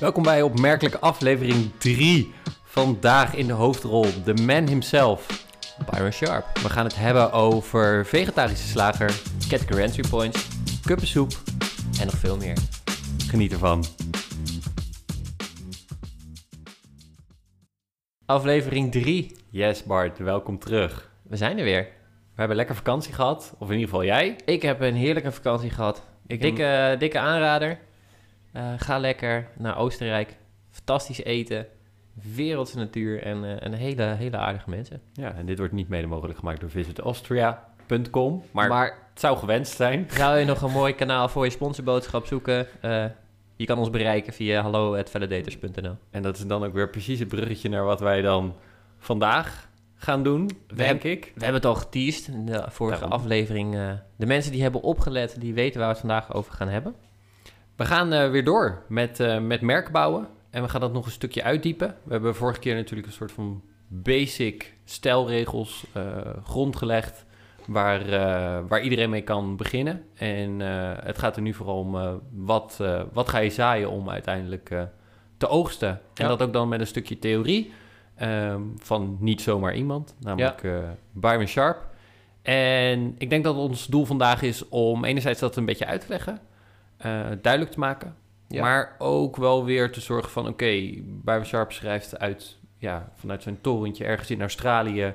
Welkom bij opmerkelijke aflevering 3. Vandaag in de hoofdrol de man himself, Byron Sharp. We gaan het hebben over vegetarische slager, Category entry points kuppensoep. en nog veel meer. Geniet ervan. Aflevering 3. Yes Bart, welkom terug. We zijn er weer. We hebben lekker vakantie gehad, of in ieder geval jij. Ik heb een heerlijke vakantie gehad. Ik dikke, dikke aanrader. Eh, ga lekker naar Oostenrijk. Fantastisch eten. Wereldse natuur en, en hele, hele aardige mensen. Ja, en dit wordt niet mede mogelijk gemaakt door visitaustria.com, maar, Maar het zou gewenst zijn. zou je nog een mooi kanaal voor je sponsorboodschap zoeken? Eh, je kan ons bereiken via hallo.validators.nl En dat is dan ook weer precies het bruggetje naar wat wij dan vandaag gaan doen, denk ik. We hebben het al geteased in de vorige Daarom. aflevering. de mensen die hebben opgelet, die weten waar we het vandaag over gaan hebben. We gaan eh, weer door met, eh, met merk bouwen. En we gaan dat nog een stukje uitdiepen. We hebben vorige keer natuurlijk een soort van basic stijlregels eh, grond gelegd. Waar, waar iedereen mee kan beginnen. En het gaat er nu vooral om wat, wat ga je zaaien om uiteindelijk te oogsten. En Ja. dat ook dan met een stukje theorie ehm, van niet zomaar iemand, namelijk eh Byron Sharp. En ik denk dat ons doel vandaag is om enerzijds dat een beetje uit te leggen, eh, duidelijk te maken. Ja. Maar ook wel weer te zorgen van, oké, Byron Sharp schrijft uit, ja, vanuit zijn torentje ergens in Australië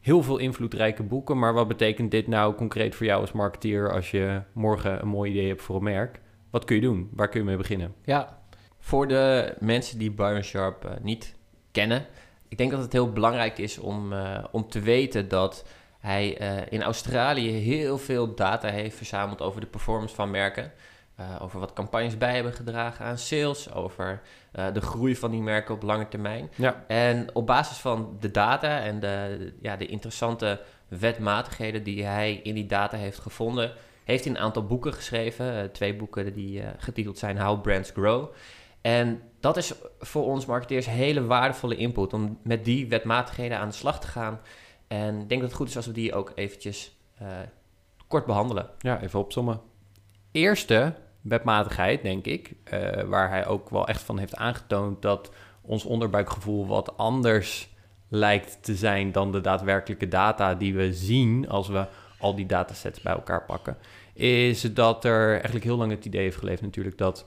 heel veel invloedrijke boeken. Maar wat betekent dit nou concreet voor jou als marketeer als je morgen een mooi idee hebt voor een merk? Wat kun je doen? Waar kun je mee beginnen? Ja, voor de mensen die Byron Sharp eh, niet kennen, ik denk dat het heel belangrijk is om, eh, om te weten dat hij in Australië heel veel data heeft verzameld over de performance van merken. Eh, over wat campagnes bij hebben gedragen aan sales, over eh, de groei van die merken op lange termijn. Ja. En op basis van de data en de, ja, de interessante wetmatigheden die hij in die data heeft gevonden, heeft hij een aantal boeken geschreven. eh, twee boeken die getiteld zijn How Brands Grow. En dat is voor ons marketeers hele waardevolle input om met die wetmatigheden aan de slag te gaan. En ik denk dat het goed is als we die ook eventjes kort behandelen. Ja, even opzommen. Eerste wetmatigheid, denk ik, eh, waar hij ook wel echt van heeft aangetoond dat ons onderbuikgevoel wat anders lijkt te zijn dan de daadwerkelijke data die we zien als we al die datasets bij elkaar pakken, is dat er eigenlijk heel lang het idee heeft geleefd natuurlijk dat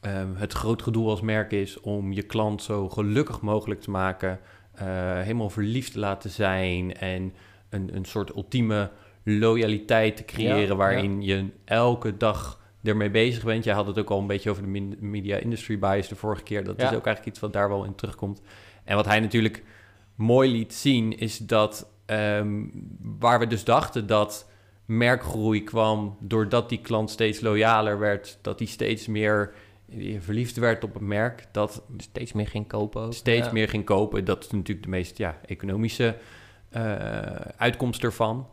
ehm, het groot doel als merk is om je klant zo gelukkig mogelijk te maken, eh, helemaal verliefd te laten zijn en een, een soort ultieme loyaliteit te creëren Ja, waarin je elke dag ermee bezig bent. Jij had het ook al een beetje over de media industry bias de vorige keer. Dat Ja. is ook eigenlijk iets wat daar wel in terugkomt. En wat hij natuurlijk mooi liet zien is dat ehm, waar we dus dachten dat merkgroei kwam doordat die klant steeds loyaler werd, dat hij steeds meer eh, verliefd werd op het merk, dat Steeds meer ging kopen ook. steeds Ja. meer ging kopen. Dat is natuurlijk de meest ja, economische eh, uitkomst ervan.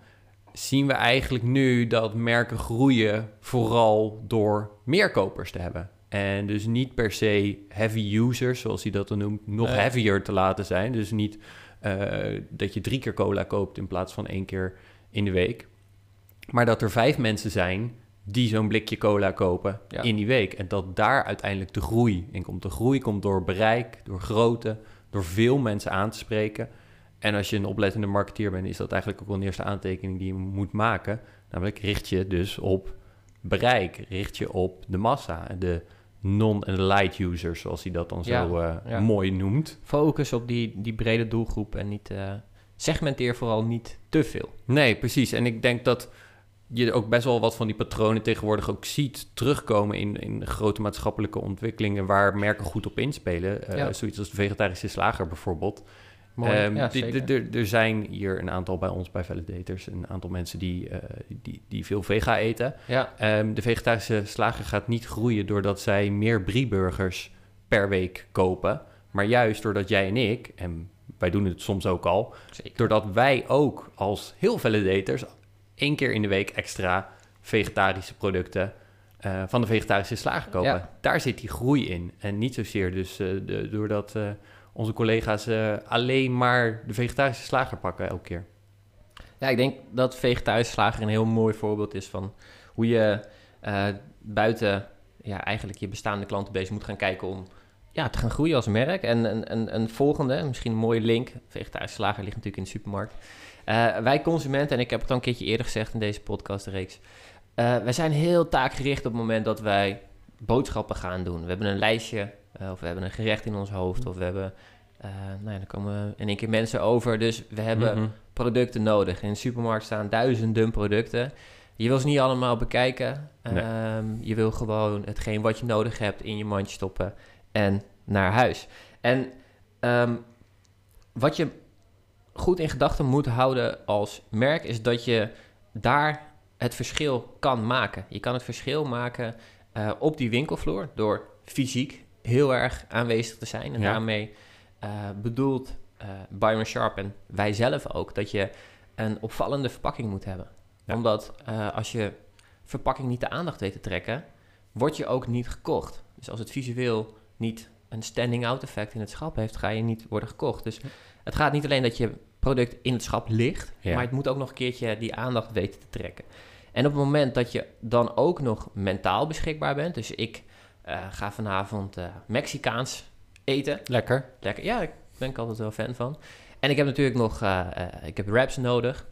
Zien we eigenlijk nu dat merken groeien vooral door meer kopers te hebben. En dus niet per se heavy users, zoals hij dat dan noemt, nog Nee. heavier te laten zijn. Dus niet eh, dat je drie keer cola koopt in plaats van één keer in de week. Maar dat er vijf mensen zijn die zo'n blikje cola kopen Ja. in die week. En dat daar uiteindelijk de groei in komt. De groei komt door bereik, door grootte, door veel mensen aan te spreken. En als je een oplettende marketeer bent, is dat eigenlijk ook wel een eerste aantekening die je moet maken. Namelijk richt je dus op bereik, richt je op de massa, de non- en light users, zoals hij dat dan Ja, zo eh, ja. mooi noemt. Focus op die, die brede doelgroep en niet eh, segmenteer vooral niet te veel. Nee, precies. En ik denk dat je ook best wel wat van die patronen tegenwoordig ook ziet terugkomen in, in grote maatschappelijke ontwikkelingen waar merken goed op inspelen. Ja. Zoiets als de vegetarische slager bijvoorbeeld. Mooi. Ehm, ja, die- zeker. de- de- er zijn hier een aantal bij ons bij Validators, een aantal mensen die, eh, die, die veel vega eten. ja, Ehm, de vegetarische slager gaat niet groeien doordat zij meer Brie-burgers per week kopen. Maar juist doordat jij en ik, en wij doen het soms ook al, zeker. doordat wij ook als heel validators één keer in de week extra vegetarische producten eh, van de vegetarische slager kopen. Ja. Daar zit die groei in. En niet zozeer dus eh, de, doordat eh, onze collega's eh, alleen maar de vegetarische slager pakken elke keer. Ja, ik denk dat vegetarische slager een heel mooi voorbeeld is van hoe je eh, buiten ja, eigenlijk je bestaande klantenbase moet gaan kijken om ja, te gaan groeien als merk. En een, een, een volgende, misschien een mooie link. Vegetarische slager ligt natuurlijk in de supermarkt. Uh, wij consumenten, en ik heb het al een keertje eerder gezegd in deze podcastreeks. Uh, wij zijn heel taakgericht op het moment dat wij boodschappen gaan doen. We hebben een lijstje, uh, of we hebben een gerecht in ons hoofd, of we hebben... nou ja, dan komen in één keer mensen over. Dus we hebben mm -hmm. producten nodig. In de supermarkt staan duizenden producten. Je wil ze niet allemaal bekijken. Nee. Um, je wil gewoon hetgeen wat je nodig hebt in je mandje stoppen en naar huis. En um, wat je goed in gedachten moet houden als merk is dat je daar het verschil kan maken. Je kan het verschil maken uh, op die winkelvloer door fysiek heel erg aanwezig te zijn. En ja. daarmee uh, bedoelt uh, Byron Sharp en wij zelf ook dat je een opvallende verpakking moet hebben. Ja. Omdat als je verpakking niet de aandacht weet te trekken, word je ook niet gekocht. Dus als het visueel niet een standing-out effect in het schap heeft, ga je niet worden gekocht. Dus het gaat niet alleen dat je product in het schap ligt, ja. maar het moet ook nog een keertje die aandacht weten te trekken. En op het moment dat je dan ook nog mentaal beschikbaar bent, dus ik ga vanavond uh, Mexicaans eten. Lekker. Lekker, ja, daar ben ik altijd wel fan van. En ik heb natuurlijk nog, uh, ik heb wraps nodig.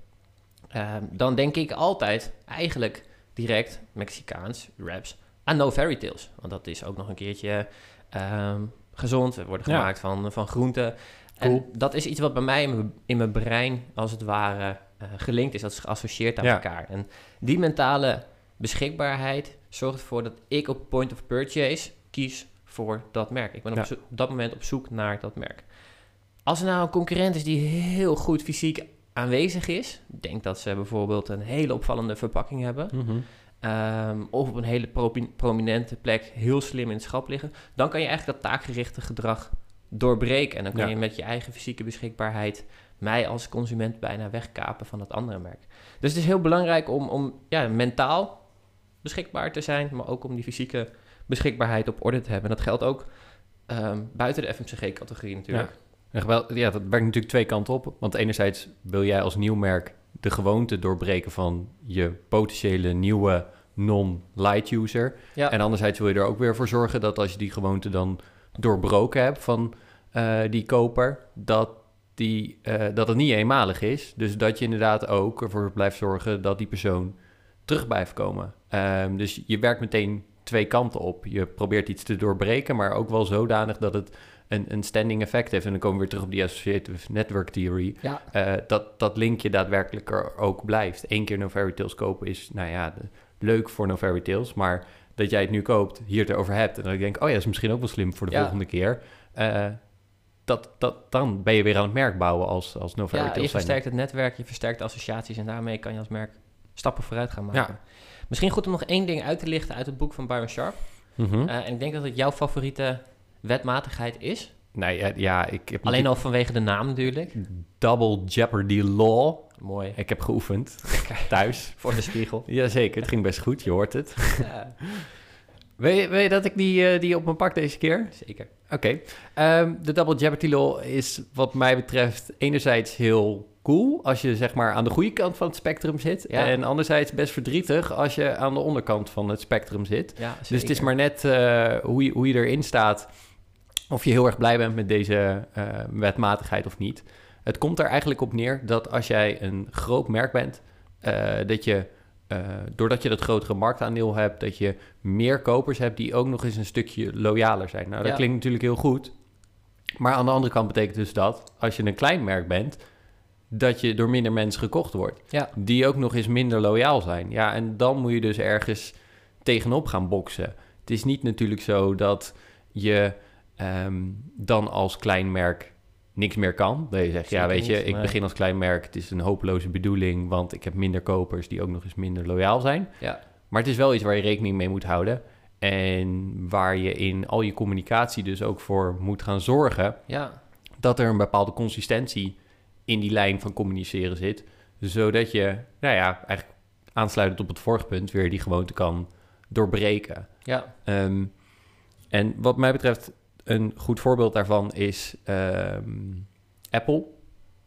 Ehm, dan denk ik altijd eigenlijk direct Mexicaans, wraps, aan No Fairy Tales. Want dat is ook nog een keertje um, gezond. We worden gemaakt ja. van, van groenten. Cool. En dat is iets wat bij mij in mijn, in mijn brein, als het ware, uh, gelinkt is. Dat is geassocieerd aan ja. elkaar. En die mentale beschikbaarheid zorgt ervoor dat ik op point of purchase kies voor dat merk. Ik ben ja. op, op, dat moment op zoek naar dat merk. Als er nou een concurrent is die heel goed fysiek aanwezig is, denk dat ze bijvoorbeeld een hele opvallende verpakking hebben. Mm -hmm. Um, of op een hele pro prominente plek heel slim in het schap liggen, dan kan je eigenlijk dat taakgerichte gedrag doorbreken. En dan kan ja. je met je eigen fysieke beschikbaarheid mij als consument bijna wegkapen van dat andere merk. Dus het is heel belangrijk om, om ja, mentaal beschikbaar te zijn, maar ook om die fysieke beschikbaarheid op orde te hebben. En dat geldt ook um, buiten de FMCG-categorie natuurlijk. Ja. Wel, ja, dat werkt natuurlijk twee kanten op. Want enerzijds wil jij als nieuw merk de gewoonte doorbreken van je potentiële nieuwe non-light user. Ja. En anderzijds wil je er ook weer voor zorgen dat als je die gewoonte dan doorbroken hebt van uh, die koper, dat, die, uh, dat het niet eenmalig is. Dus dat je inderdaad ook ervoor blijft zorgen dat die persoon terug blijft komen. Um, dus je werkt meteen twee kanten op. Je probeert iets te doorbreken, maar ook wel zodanig dat het een, een standing effect heeft. En dan komen we weer terug op die associative network theory. Ja. Uh, dat dat linkje daadwerkelijk er ook blijft. Eén keer No Fairy Tales kopen is, nou ja, de, leuk voor No Fairy Tales. Maar dat jij het nu koopt, hier het over hebt. En dan denk ik, oh ja, dat is misschien ook wel slim voor de ja. volgende keer. Uh, dat, dat, dan ben je weer aan het merk bouwen als, als No Fairy ja, Tales. je versterkt het netwerk, je versterkt associaties... en daarmee kan je als merk stappen vooruit gaan maken. Ja. Misschien goed om nog één ding uit te lichten uit het boek van Byron Sharp. Mm -hmm. uh, en ik denk dat het jouw favoriete wetmatigheid is. Nee, ja, ja ik heb Alleen al vanwege de naam natuurlijk. Double Jeopardy Law. Mooi. Ik heb geoefend thuis. Voor de spiegel. Jazeker, het ging best goed, je hoort het. Ja. weet, je, weet je dat ik die, uh, die op me pak deze keer? Zeker. Oké. Okay. Um, de Double Jeopardy Law is wat mij betreft enerzijds heel cool als je zeg maar aan de goede kant van het spectrum zit. Ja. En anderzijds best verdrietig als je aan de onderkant van het spectrum zit. Ja, dus het is maar net uh, hoe, je, hoe je erin staat of je heel erg blij bent met deze uh, wetmatigheid of niet. Het komt er eigenlijk op neer dat als jij een groot merk bent, uh, dat je, uh, doordat je dat grotere marktaandeel hebt, dat je meer kopers hebt die ook nog eens een stukje loyaler zijn. Nou, dat ja. klinkt natuurlijk heel goed. Maar aan de andere kant betekent dus dat als je een klein merk bent, dat je door minder mensen gekocht wordt. Ja. Die ook nog eens minder loyaal zijn. Ja, en dan moet je dus ergens tegenop gaan boksen. Het is niet natuurlijk zo dat je um, dan als klein merk niks meer kan. Dat je zegt, ja, weet je, ik begin als klein merk. Het is een hopeloze bedoeling, want ik heb minder kopers die ook nog eens minder loyaal zijn. Ja. Maar het is wel iets waar je rekening mee moet houden. En waar je in al je communicatie dus ook voor moet gaan zorgen. Ja. Dat er een bepaalde consistentie in die lijn van communiceren zit. Zodat je, nou ja, eigenlijk aansluitend op het vorige punt, weer die gewoonte kan doorbreken. Ja. Um, en wat mij betreft een goed voorbeeld daarvan is um, Apple.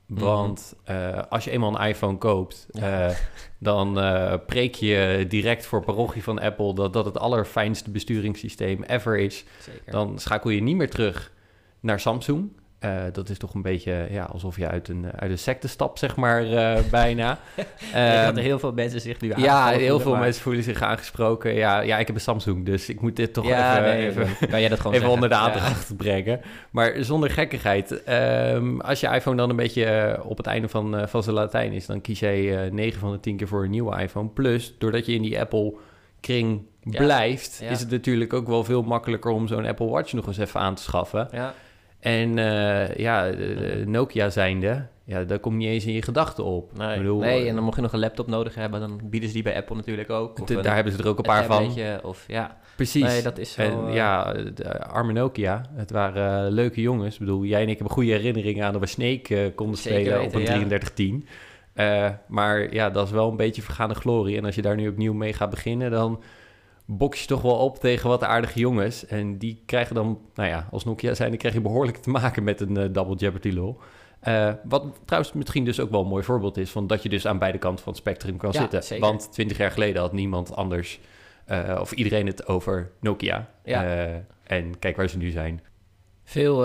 Want eh, als je eenmaal een iPhone koopt, Ja. eh, dan eh, preek je direct voor parochie van Apple dat dat het allerfijnste besturingssysteem ever is. Zeker. Dan schakel je niet meer terug naar Samsung. Eh, dat is toch een beetje ja, alsof je uit een, uit een secte stapt, zeg maar, eh, bijna. Denk Ehm, dat heel veel mensen zich nu ja, heel veel maar- mensen voelen zich aangesproken. Ja, ja, ik heb een Samsung, dus ik moet dit toch ja, even, nee, even, kan jij dat gewoon even onder de aandacht brengen. Maar zonder gekkigheid. ehm, als je iPhone dan een beetje eh, op het einde van, van zijn Latijn is... dan kies jij eh 9 van de 10 keer voor een nieuwe iPhone. Plus, doordat je in die Apple-kring Ja. blijft... Ja. is het natuurlijk ook wel veel makkelijker om zo'n Apple Watch nog eens even aan te schaffen. Ja. Ja. En eh, ja, de- de Nokia zijnde... Ja, daar komt niet eens in je gedachten op. Nee. Ik bedoel, nee, en dan mocht je nog een laptop nodig hebben, dan bieden ze die bij Apple natuurlijk ook. Of d- een- daar hebben ze er ook een paar van. Of, ja. Precies. Nee, dat is zo... En eh, ja, de arme Nokia. Het waren eh, leuke jongens. Ik bedoel, jij en ik hebben goede herinneringen aan dat we Snake eh, konden Zeker spelen weten, op een ja. 3310. Eh, maar ja, dat is wel een beetje vergaande glorie. En als je daar nu opnieuw mee gaat beginnen, dan box je toch wel op tegen wat aardige jongens. En die krijgen dan, nou ja, als Nokia zijn, dan krijg je behoorlijk te maken met een eh, double jeopardy lol. Eh, wat trouwens misschien dus ook wel een mooi voorbeeld is van dat je dus aan beide kanten van het spectrum kan Ja, zitten. zeker. Want twintig jaar geleden had niemand anders, eh, of iedereen het over Nokia. Ja. En kijk waar ze nu zijn. Veel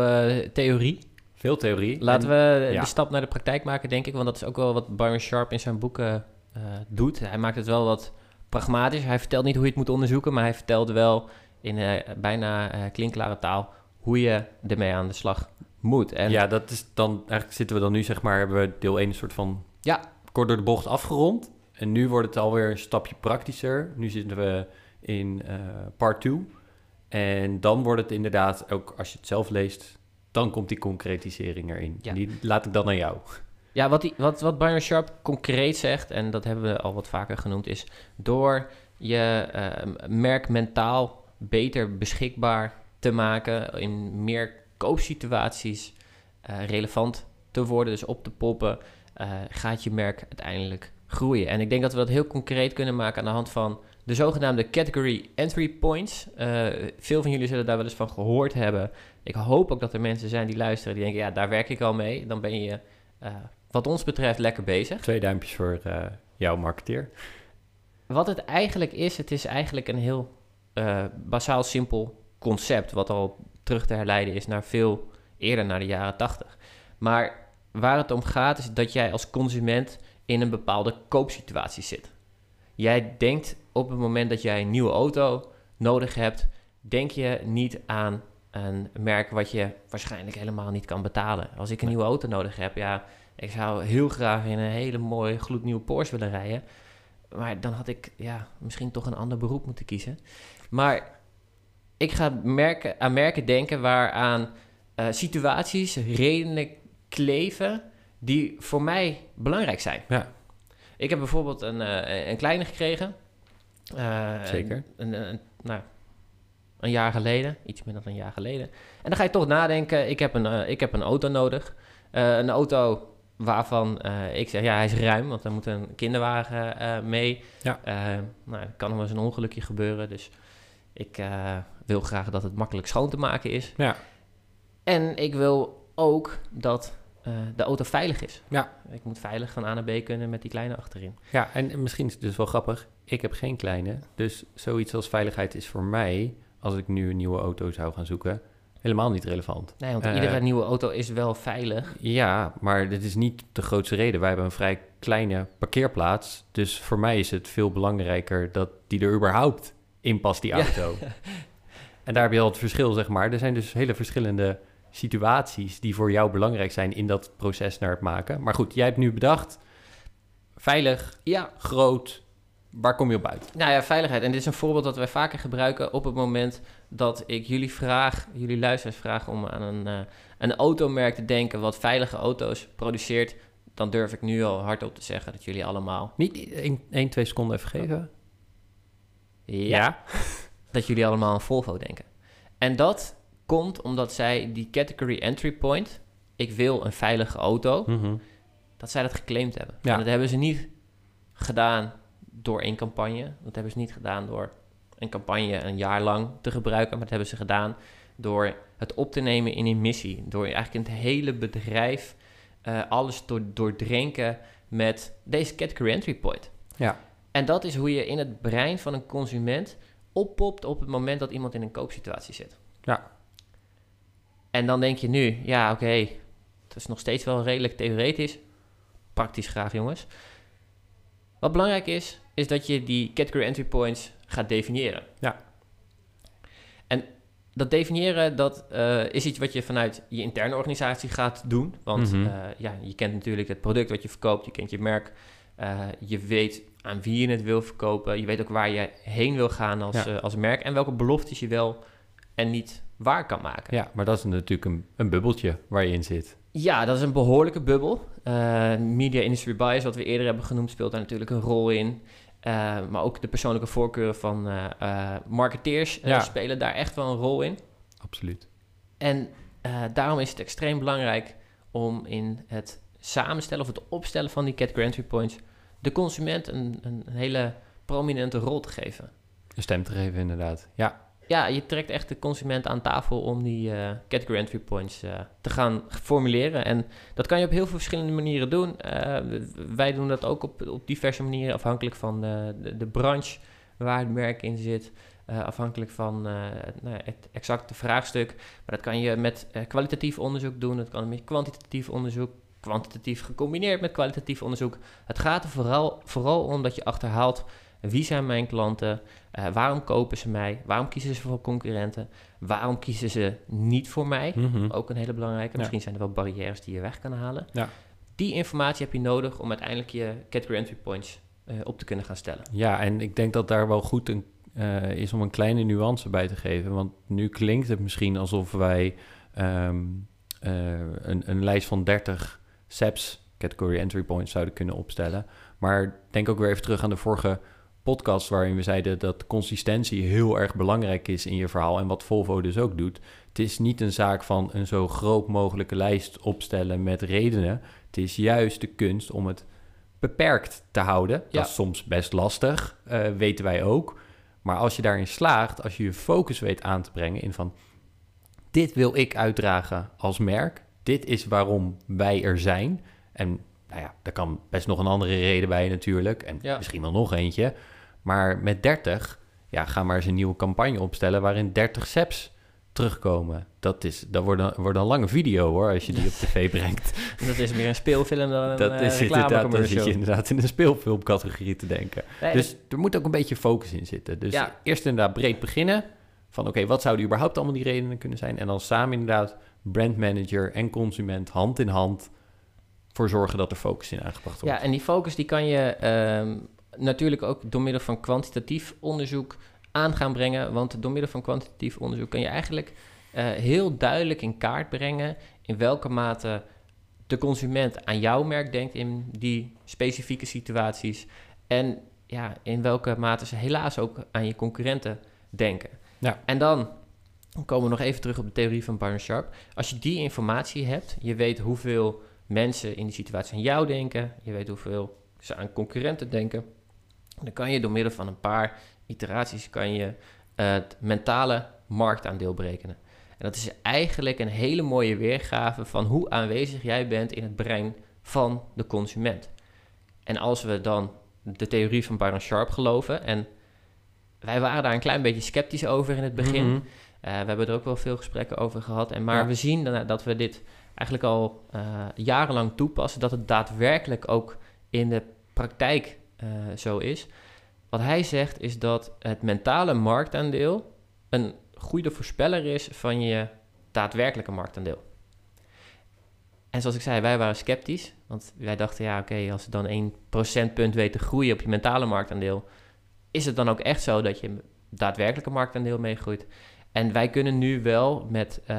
theorie. Veel theorie. Laten En- we ja. de stap naar de praktijk maken, denk ik. Want dat is ook wel wat Byron Sharp in zijn boeken doet. Hij maakt het wel wat pragmatisch. Hij vertelt niet hoe je het moet onderzoeken, maar hij vertelt wel in eh, bijna eh klinkklare taal hoe je ermee aan de slag moet. En ja, dat is dan, eigenlijk zitten we dan nu, zeg maar, hebben we deel 1 een soort van Ja. kort door de bocht afgerond. En nu wordt het alweer een stapje praktischer. Nu zitten we in eh, part 2. En dan wordt het inderdaad, ook als je het zelf leest, dan komt die concretisering erin. Ja. Die laat ik dan aan jou. Ja, wat, die, wat, wat Byron Sharp concreet zegt, en dat hebben we al wat vaker genoemd, is door je eh, merk mentaal beter beschikbaar te maken, in meer koopsituaties eh, relevant te worden, dus op te poppen, eh, gaat je merk uiteindelijk groeien. En ik denk dat we dat heel concreet kunnen maken aan de hand van de zogenaamde category entry points. Eh, veel van jullie zullen daar wel eens van gehoord hebben. Ik hoop ook dat er mensen zijn die luisteren die denken, ja, daar werk ik al mee. Dan ben je wat ons betreft lekker bezig. Twee duimpjes voor eh, jouw marketeer. Wat het eigenlijk is, het is eigenlijk een heel eh, basaal simpel concept, wat al terug te herleiden is naar veel eerder, naar de jaren 80. Maar waar het om gaat, is dat jij als consument in een bepaalde koopsituatie zit. Jij denkt op het moment dat jij een nieuwe auto nodig hebt, denk je niet aan een merk wat je waarschijnlijk helemaal niet kan betalen. Als ik een nieuwe auto nodig heb, ja, ik zou heel graag in een hele mooie gloednieuwe Porsche willen rijden. Maar dan had ik ja, misschien toch een ander beroep moeten kiezen. Maar ik ga merken, aan merken denken waaraan eh situaties, redenen kleven die voor mij belangrijk zijn. Ja. Ik heb bijvoorbeeld een, eh, een kleine gekregen. Eh, Zeker. Een, een, een- nou, een jaar geleden, iets minder dan een jaar geleden. En dan ga je toch nadenken, ik heb een, eh, ik heb een auto nodig. Eh, een auto waarvan eh, ik zeg, ja, hij is ruim, want er moet een kinderwagen mee. Ja. Nou, er kan nog wel eens een ongelukje gebeuren, dus ik wil graag dat het makkelijk schoon te maken is. Ja. En ik wil ook dat de auto veilig is. Ja. Ik moet veilig van A naar B kunnen met die kleine achterin. Ja, en misschien is het dus wel grappig. Ik heb geen kleine. Dus zoiets als veiligheid is voor mij, als ik nu een nieuwe auto zou gaan zoeken, helemaal niet relevant. Nee, want Eh, iedere nieuwe auto is wel veilig. Ja, maar dit is niet de grootste reden. Wij hebben een vrij kleine parkeerplaats. Dus voor mij is het veel belangrijker dat die er überhaupt in past, die Ja. auto. En daar heb je al het verschil, zeg maar. Er zijn dus hele verschillende situaties die voor jou belangrijk zijn in dat proces naar het maken. Maar goed, jij hebt nu bedacht, veilig, Ja, groot, waar kom je op uit? nou ja, veiligheid. En dit is een voorbeeld dat wij vaker gebruiken op het moment dat ik jullie vraag, jullie luisteraars vraag om aan een, eh, een automerk te denken wat veilige auto's produceert. Dan durf ik nu al hardop te zeggen dat jullie allemaal, Niet 1, 2 seconden even geven. ja, dat jullie allemaal aan Volvo denken. En dat komt omdat zij die category entry point, ik wil een veilige auto, Mhm. dat zij dat geclaimd hebben. Ja. En dat hebben ze niet gedaan door één campagne. Dat hebben ze niet gedaan door een campagne een jaar lang te gebruiken. Maar dat hebben ze gedaan door het op te nemen in een missie. Door eigenlijk het hele bedrijf eh, alles door, doordrenken met deze category entry point. Ja. En dat is hoe je in het brein van een consument oppopt op het moment dat iemand in een koopsituatie zit. Ja. En dan denk je nu, ja oké, het is nog steeds wel redelijk theoretisch. Praktisch graag jongens. Wat belangrijk is, is dat je die category entry points gaat definiëren. Ja. En dat definiëren, dat eh, is iets wat je vanuit je interne organisatie gaat doen. Want Mhm. eh, ja, je kent natuurlijk het product wat je verkoopt, je kent je merk. eh, je weet aan wie je het wil verkopen. Je weet ook waar je heen wil gaan als, Ja. als merk. En welke beloftes je wel en niet waar kan maken. ja, maar dat is natuurlijk een, een bubbeltje waar je in zit. Ja, dat is een behoorlijke bubbel. Media industry bias, wat we eerder hebben genoemd, speelt daar natuurlijk een rol in. Eh, maar ook de persoonlijke voorkeuren van eh, eh, marketeers Ja. spelen daar echt wel een rol in. Absoluut. En daarom is het extreem belangrijk om in het samenstellen of het opstellen van die category entry points de consument een, een, een hele prominente rol te geven. Een stem te geven, inderdaad. Ja, Ja, je trekt echt de consument aan tafel om die eh, category entry points eh, te gaan formuleren. En dat kan je op heel veel verschillende manieren doen. Eh, wij doen dat ook op, op diverse manieren, afhankelijk van de, de, de branche waar het merk in zit. afhankelijk van nou het exacte vraagstuk. Maar dat kan je met kwalitatief onderzoek doen. Dat kan met kwantitatief onderzoek. Kwantitatief gecombineerd met kwalitatief onderzoek. Het gaat er vooral, vooral om dat je achterhaalt wie zijn mijn klanten, eh, waarom kopen ze mij, waarom kiezen ze voor concurrenten, waarom kiezen ze niet voor mij. Mhm. Ook een hele belangrijke. Ja. Misschien zijn er wel barrières die je weg kan halen. Ja. Die informatie heb je nodig om uiteindelijk je category entry points eh, op te kunnen gaan stellen. Ja, en ik denk dat daar wel goed een, eh, is om een kleine nuance bij te geven. Want nu klinkt het misschien alsof wij ehm, eh, een, een lijst van 30 SEPs, category entry points, zouden kunnen opstellen. Maar denk ook weer even terug aan de vorige podcast waarin we zeiden dat consistentie heel erg belangrijk is in je verhaal en wat Volvo dus ook doet. Het is niet een zaak van een zo groot mogelijke lijst opstellen met redenen. Het is juist de kunst om het beperkt te houden. Ja. Dat is soms best lastig, eh, weten wij ook. Maar als je daarin slaagt, als je je focus weet aan te brengen in van... dit wil ik uitdragen als merk, dit is waarom wij er zijn. En nou ja, daar kan best nog een andere reden bij natuurlijk. En Ja. misschien wel nog eentje. Maar met 30, ja, ga maar eens een nieuwe campagne opstellen... waarin 30 seps terugkomen. Dat, is, dat wordt, een, wordt een lange video hoor, als je die op tv brengt. Dat is meer een speelfilm dan een Dat eh, is inderdaad, dan zit je inderdaad in een speelfilmcategorie te denken. Nee, Dus er moet ook een beetje focus in zitten. Dus Ja. eerst inderdaad breed beginnen. Van oké, wat zouden überhaupt allemaal die redenen kunnen zijn? En dan samen inderdaad brandmanager en consument hand in hand voor zorgen dat er focus in aangebracht wordt. Ja, en die focus die kan je ehm, natuurlijk ook door middel van kwantitatief onderzoek aan gaan brengen. Want door middel van kwantitatief onderzoek kan je eigenlijk eh, heel duidelijk in kaart brengen in welke mate de consument aan jouw merk denkt in die specifieke situaties. En ja, in welke mate ze helaas ook aan je concurrenten denken. Ja. En dan komen we nog even terug op de theorie van Byron Sharp. Als je die informatie hebt, je weet hoeveel mensen in die situatie aan jou denken, je weet hoeveel ze aan concurrenten denken, dan kan je door middel van een paar iteraties kan je eh, het mentale marktaandeel berekenen. En dat is eigenlijk een hele mooie weergave van hoe aanwezig jij bent in het brein van de consument. En als we dan de theorie van Byron Sharp geloven, en wij waren daar een klein beetje sceptisch over in het begin, Mhm. eh, we hebben er ook wel veel gesprekken over gehad. En maar Ja. we zien dan, dat we dit eigenlijk al eh, jarenlang toepassen. Dat het daadwerkelijk ook in de praktijk eh, zo is. Wat hij zegt is dat het mentale marktaandeel een goede voorspeller is van je daadwerkelijke marktaandeel. En zoals ik zei, wij waren sceptisch. Want wij dachten, ja oké, als het dan 1 procentpunt weet te groeien op je mentale marktaandeel... is het dan ook echt zo dat je daadwerkelijke marktaandeel meegroeit? En wij kunnen nu wel met eh,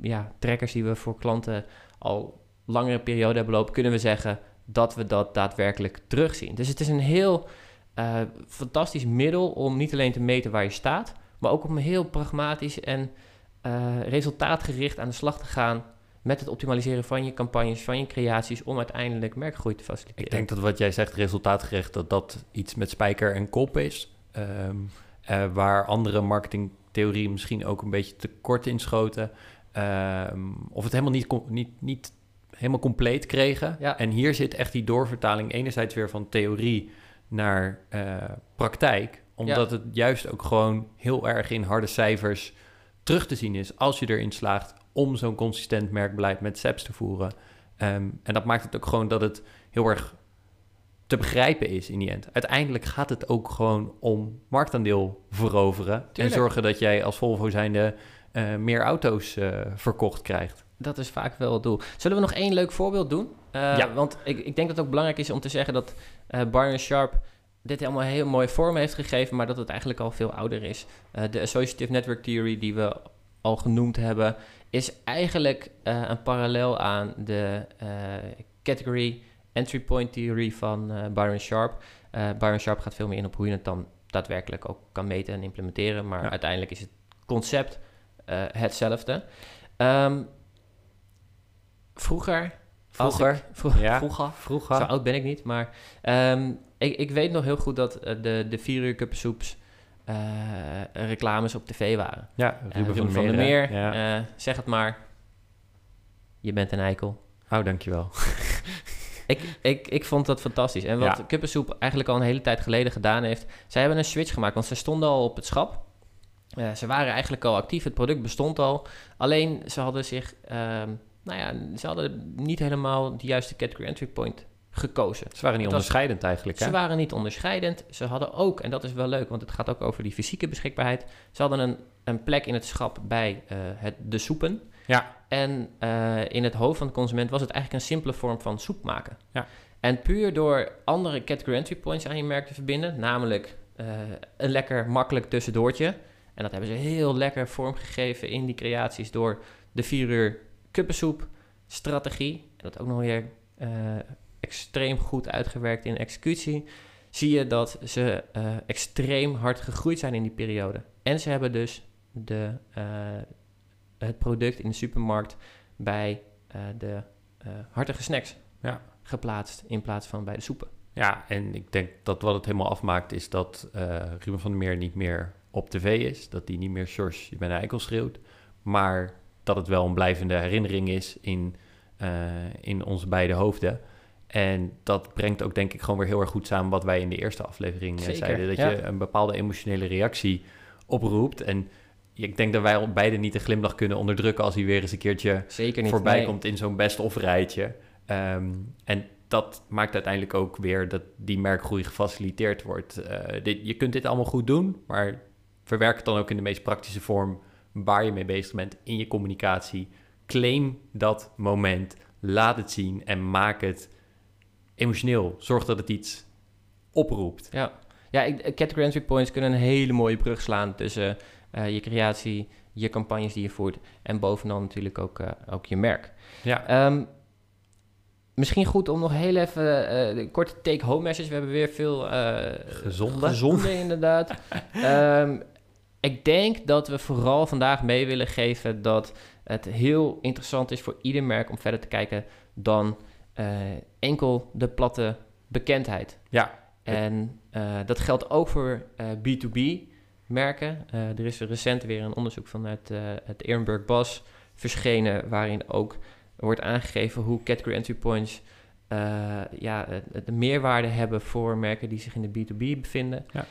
ja, trackers die we voor klanten al langere periode hebben lopen, kunnen we zeggen dat we dat daadwerkelijk terugzien. Dus het is een heel eh, fantastisch middel om niet alleen te meten waar je staat, maar ook om heel pragmatisch en eh, resultaatgericht aan de slag te gaan met het optimaliseren van je campagnes, van je creaties, om uiteindelijk merkgroei te faciliteren. Ik denk dat wat jij zegt, resultaatgericht, dat dat iets met spijker en kop is. Ehm, eh, waar andere marketingtheorieën misschien ook een beetje te kort inschoten. Ehm of het helemaal niet, niet, niet helemaal compleet kregen. Ja. En hier zit echt die doorvertaling enerzijds weer van theorie naar eh, praktijk. Omdat het juist ook gewoon heel erg in harde cijfers terug te zien is als je erin slaagt om zo'n consistent merkbeleid met SEPs te voeren. Ehm, en dat maakt het ook gewoon dat het heel erg te begrijpen is in die end. Uiteindelijk gaat het ook gewoon om marktaandeel veroveren. Tuurlijk. En zorgen dat jij als Volvo zijnde eh, meer auto's eh, verkocht krijgt. Dat is vaak wel het doel. Zullen we nog één leuk voorbeeld doen? Eh, Ja. Want ik, ik denk dat het ook belangrijk is om te zeggen dat eh Byron Sharp dit helemaal heel mooie vorm heeft gegeven, maar dat het eigenlijk al veel ouder is. Eh, de Associative Network Theory die we al genoemd hebben, is eigenlijk een parallel aan de Category Entry Point Theory van Byron Sharp. Byron Sharp gaat veel meer in op hoe je het dan daadwerkelijk ook kan meten en implementeren, maar Ja. uiteindelijk is het concept hetzelfde. Ehm, vroeger, Vroeger, ik- vro- Ja. vroeger, vroeger. zo oud ben ik niet, maar ehm, ik, ik weet nog heel goed dat eh, de, de vier uur kuppensoeps eh reclames op tv waren. Ja, Eh, Ruben, Ruben van der der Meer. Ja. zeg het maar. Je bent een eikel. Oh, dankjewel. Ik, ik, ik vond dat fantastisch. En wat Ja. Kuppensoep eigenlijk al een hele tijd geleden gedaan heeft... zij hebben een switch gemaakt, want ze stonden al op het schap. Ze waren eigenlijk al actief, het product bestond al. Alleen ze hadden zich... ehm, nou ja, ze hadden niet helemaal de juiste category entry point gekozen. Ze waren niet was- onderscheidend eigenlijk, hè? Ze waren niet onderscheidend. Ze hadden ook, en dat is wel leuk, want het gaat ook over die fysieke beschikbaarheid. Ze hadden een, een plek in het schap bij eh, het, de soepen. Ja. En eh, in het hoofd van de consument was het eigenlijk een simpele vorm van soep maken. Ja. En puur door andere category entry points aan je merk te verbinden, namelijk eh, een lekker makkelijk tussendoortje. En dat hebben ze heel lekker vormgegeven in die creaties door de 4 uur kuppensoep strategie. En dat ook nog weer eh, extreem goed uitgewerkt in executie. Zie je dat ze eh, extreem hard gegroeid zijn in die periode. En ze hebben dus de, eh, het product in de supermarkt bij de hartige snacks Ja. geplaatst in plaats van bij de soepen. Ja, en ik denk dat wat het helemaal afmaakt is dat eh, Ruben van der Meer niet meer op tv is. Dat hij niet meer Sjors, je bent een eikel schreeuwt. Maar dat het wel een blijvende herinnering is in, eh, in onze beide hoofden. En dat brengt ook denk ik gewoon weer heel erg goed samen wat wij in de eerste aflevering eh, Zeker, zeiden. Dat ja. je een bepaalde emotionele reactie oproept. En ik denk dat wij beide niet een glimlach kunnen onderdrukken als hij weer eens een keertje Zeker niet. voorbij nee. komt in zo'n best-of rijtje. Ehm, en dat maakt uiteindelijk ook weer dat die merkgroei gefaciliteerd wordt. Eh, dit, je kunt dit allemaal goed doen, maar verwerk het dan ook in de meest praktische vorm waar je mee bezig bent in je communicatie. Claim dat moment, laat het zien en maak het emotioneel. Zorg dat het iets oproept. Ja, ja ik, category entry points kunnen een hele mooie brug slaan tussen eh, je creatie, je campagnes die je voert en bovenal natuurlijk ook, eh, ook je merk. Ja, Ehm, misschien goed om nog heel even eh, de korte take-home message. We hebben weer veel Gezonde. gezonde inderdaad. Ehm, ik denk dat we vooral vandaag mee willen geven dat het heel interessant is voor ieder merk om verder te kijken dan eh, enkel de platte bekendheid. Ja. En eh, dat geldt ook voor eh, B2B merken. Eh, er is recent weer een onderzoek vanuit het Ehrenberg Bas verschenen, waarin ook wordt aangegeven hoe category entry points ja, de meerwaarde hebben voor merken die zich in de B2B bevinden. Ja.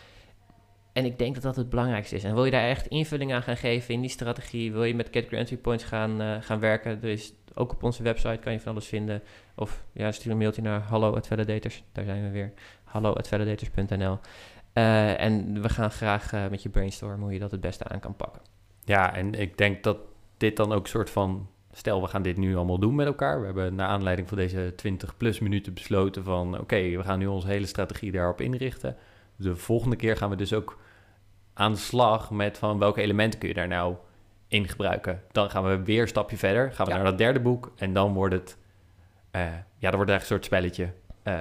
En ik denk dat dat het belangrijkste is. En wil je daar echt invulling aan gaan geven in die strategie, wil je met category entry points gaan, eh, gaan werken, er is ook op onze website kan je van alles vinden. Of ja, stuur een mailtje naar hallo@validators. Daar zijn we weer. hallo@validators.nl. Eh, en we gaan graag eh, met je brainstormen hoe je dat het beste aan kan pakken. Ja, en ik denk dat dit dan ook een soort van... Stel, we gaan dit nu allemaal doen met elkaar. We hebben naar aanleiding van deze 20 plus minuten besloten van... Oké, we gaan nu onze hele strategie daarop inrichten. De volgende keer gaan we dus ook aan de slag met van welke elementen kun je daar nou in gebruiken. Dan gaan we weer een stapje verder. Gaan we Ja. naar dat derde boek. En dan wordt het... eh, ja, dan wordt het echt een soort spelletje. eh,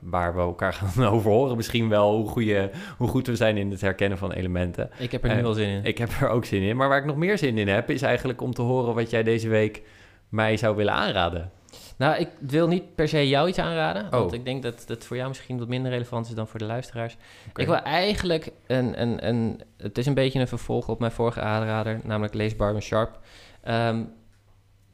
waar we elkaar gaan over horen. Misschien wel hoe, hoe goed we zijn in het herkennen van elementen. Ik heb er nu Eh, wel zin in. Ik heb er ook zin in. Maar waar ik nog meer zin in heb, is eigenlijk om te horen wat jij deze week mij zou willen aanraden. Nou, ik wil niet per se jou iets aanraden. Want Oh. ik denk dat dat voor jou misschien wat minder relevant is dan voor de luisteraars. Ik wil eigenlijk een, een, een... Het is een beetje een vervolg op mijn vorige aanrader, namelijk lees Barben Sharp. Ehm,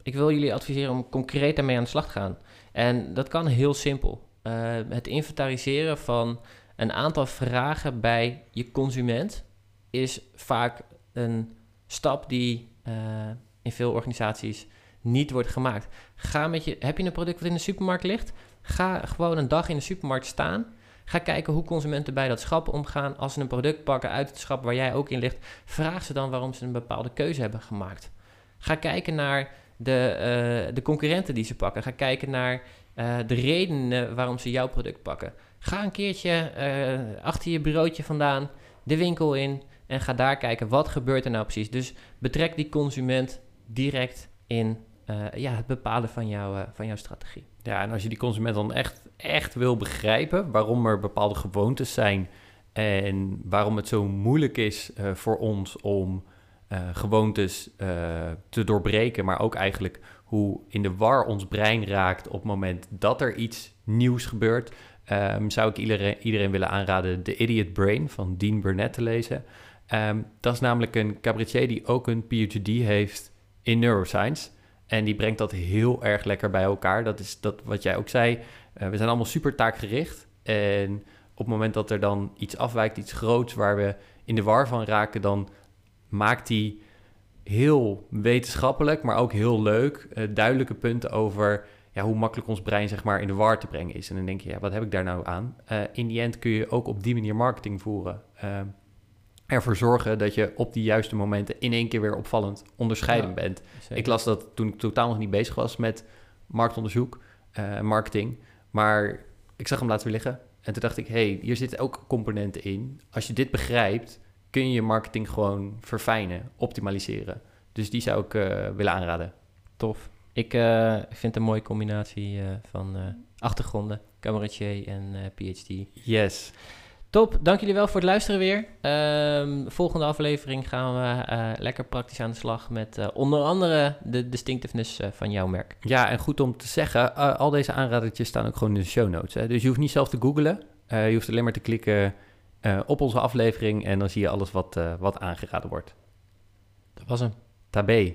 ik ik wil jullie adviseren om concreet daarmee aan de slag te gaan. En dat kan heel simpel. Uh, het inventariseren van een aantal vragen bij je consument is vaak een stap die uh, in veel organisaties niet wordt gemaakt. Ga met je, heb je een product wat in de supermarkt ligt? Ga gewoon een dag in de supermarkt staan. Ga kijken hoe consumenten bij dat schap omgaan. Als ze een product pakken uit het schap waar jij ook in ligt, vraag ze dan waarom ze een bepaalde keuze hebben gemaakt. Ga kijken naar de, uh, de concurrenten die ze pakken. Ga kijken naar uh, de redenen waarom ze jouw product pakken. Ga een keertje uh, achter je bureautje vandaan de winkel in en ga daar kijken wat gebeurt er nou precies. Dus betrek die consument direct in ja, het bepalen van, jou, van jouw strategie. Ja, en als je die consument dan echt, echt wil begrijpen waarom er bepaalde gewoontes zijn en waarom het zo moeilijk is uh, voor ons om gewoontes te doorbreken, maar ook eigenlijk hoe in de war ons brein raakt op het moment dat er iets nieuws gebeurt, um, zou ik iedereen, iedereen willen aanraden The Idiot Brain van Dean Burnett te lezen. Um, dat is namelijk een cabaretier die ook een PhD heeft in neuroscience. En die brengt dat heel erg lekker bij elkaar. Dat is dat wat jij ook zei. Uh, we zijn allemaal super taakgericht. En op het moment dat er dan iets afwijkt, iets groots waar we in de war van raken, dan maakt hij heel wetenschappelijk, maar ook heel leuk, uh, duidelijke punten over ja, hoe makkelijk ons brein zeg maar in de war te brengen is. En dan denk je, ja, wat heb ik daar nou aan? Uh, in die end kun je ook op die manier marketing voeren. Ervoor zorgen dat je op die juiste momenten in één keer weer opvallend onderscheidend ja, bent. Zeker. Ik las dat toen ik totaal nog niet bezig was met marktonderzoek en uh, marketing. Maar ik zag hem laten weer liggen. En toen dacht ik, hey, hier zitten ook componenten in. Als je dit begrijpt, kun je je marketing gewoon verfijnen, optimaliseren. Dus die zou ik uh, willen aanraden. Tof. Ik uh, vind het een mooie combinatie van achtergronden, cabaretier en PhD. Yes. Top, dank jullie wel voor het luisteren weer. Um, volgende aflevering gaan we uh, lekker praktisch aan de slag met uh, onder andere de distinctiveness uh, van jouw merk. Ja, en goed om te zeggen, al deze aanradertjes staan ook gewoon in de show notes. Hè? Dus je hoeft niet zelf te googlen, je hoeft alleen maar te klikken op onze aflevering en dan zie je alles wat, wat aangeraden wordt. Dat was hem. Tabé.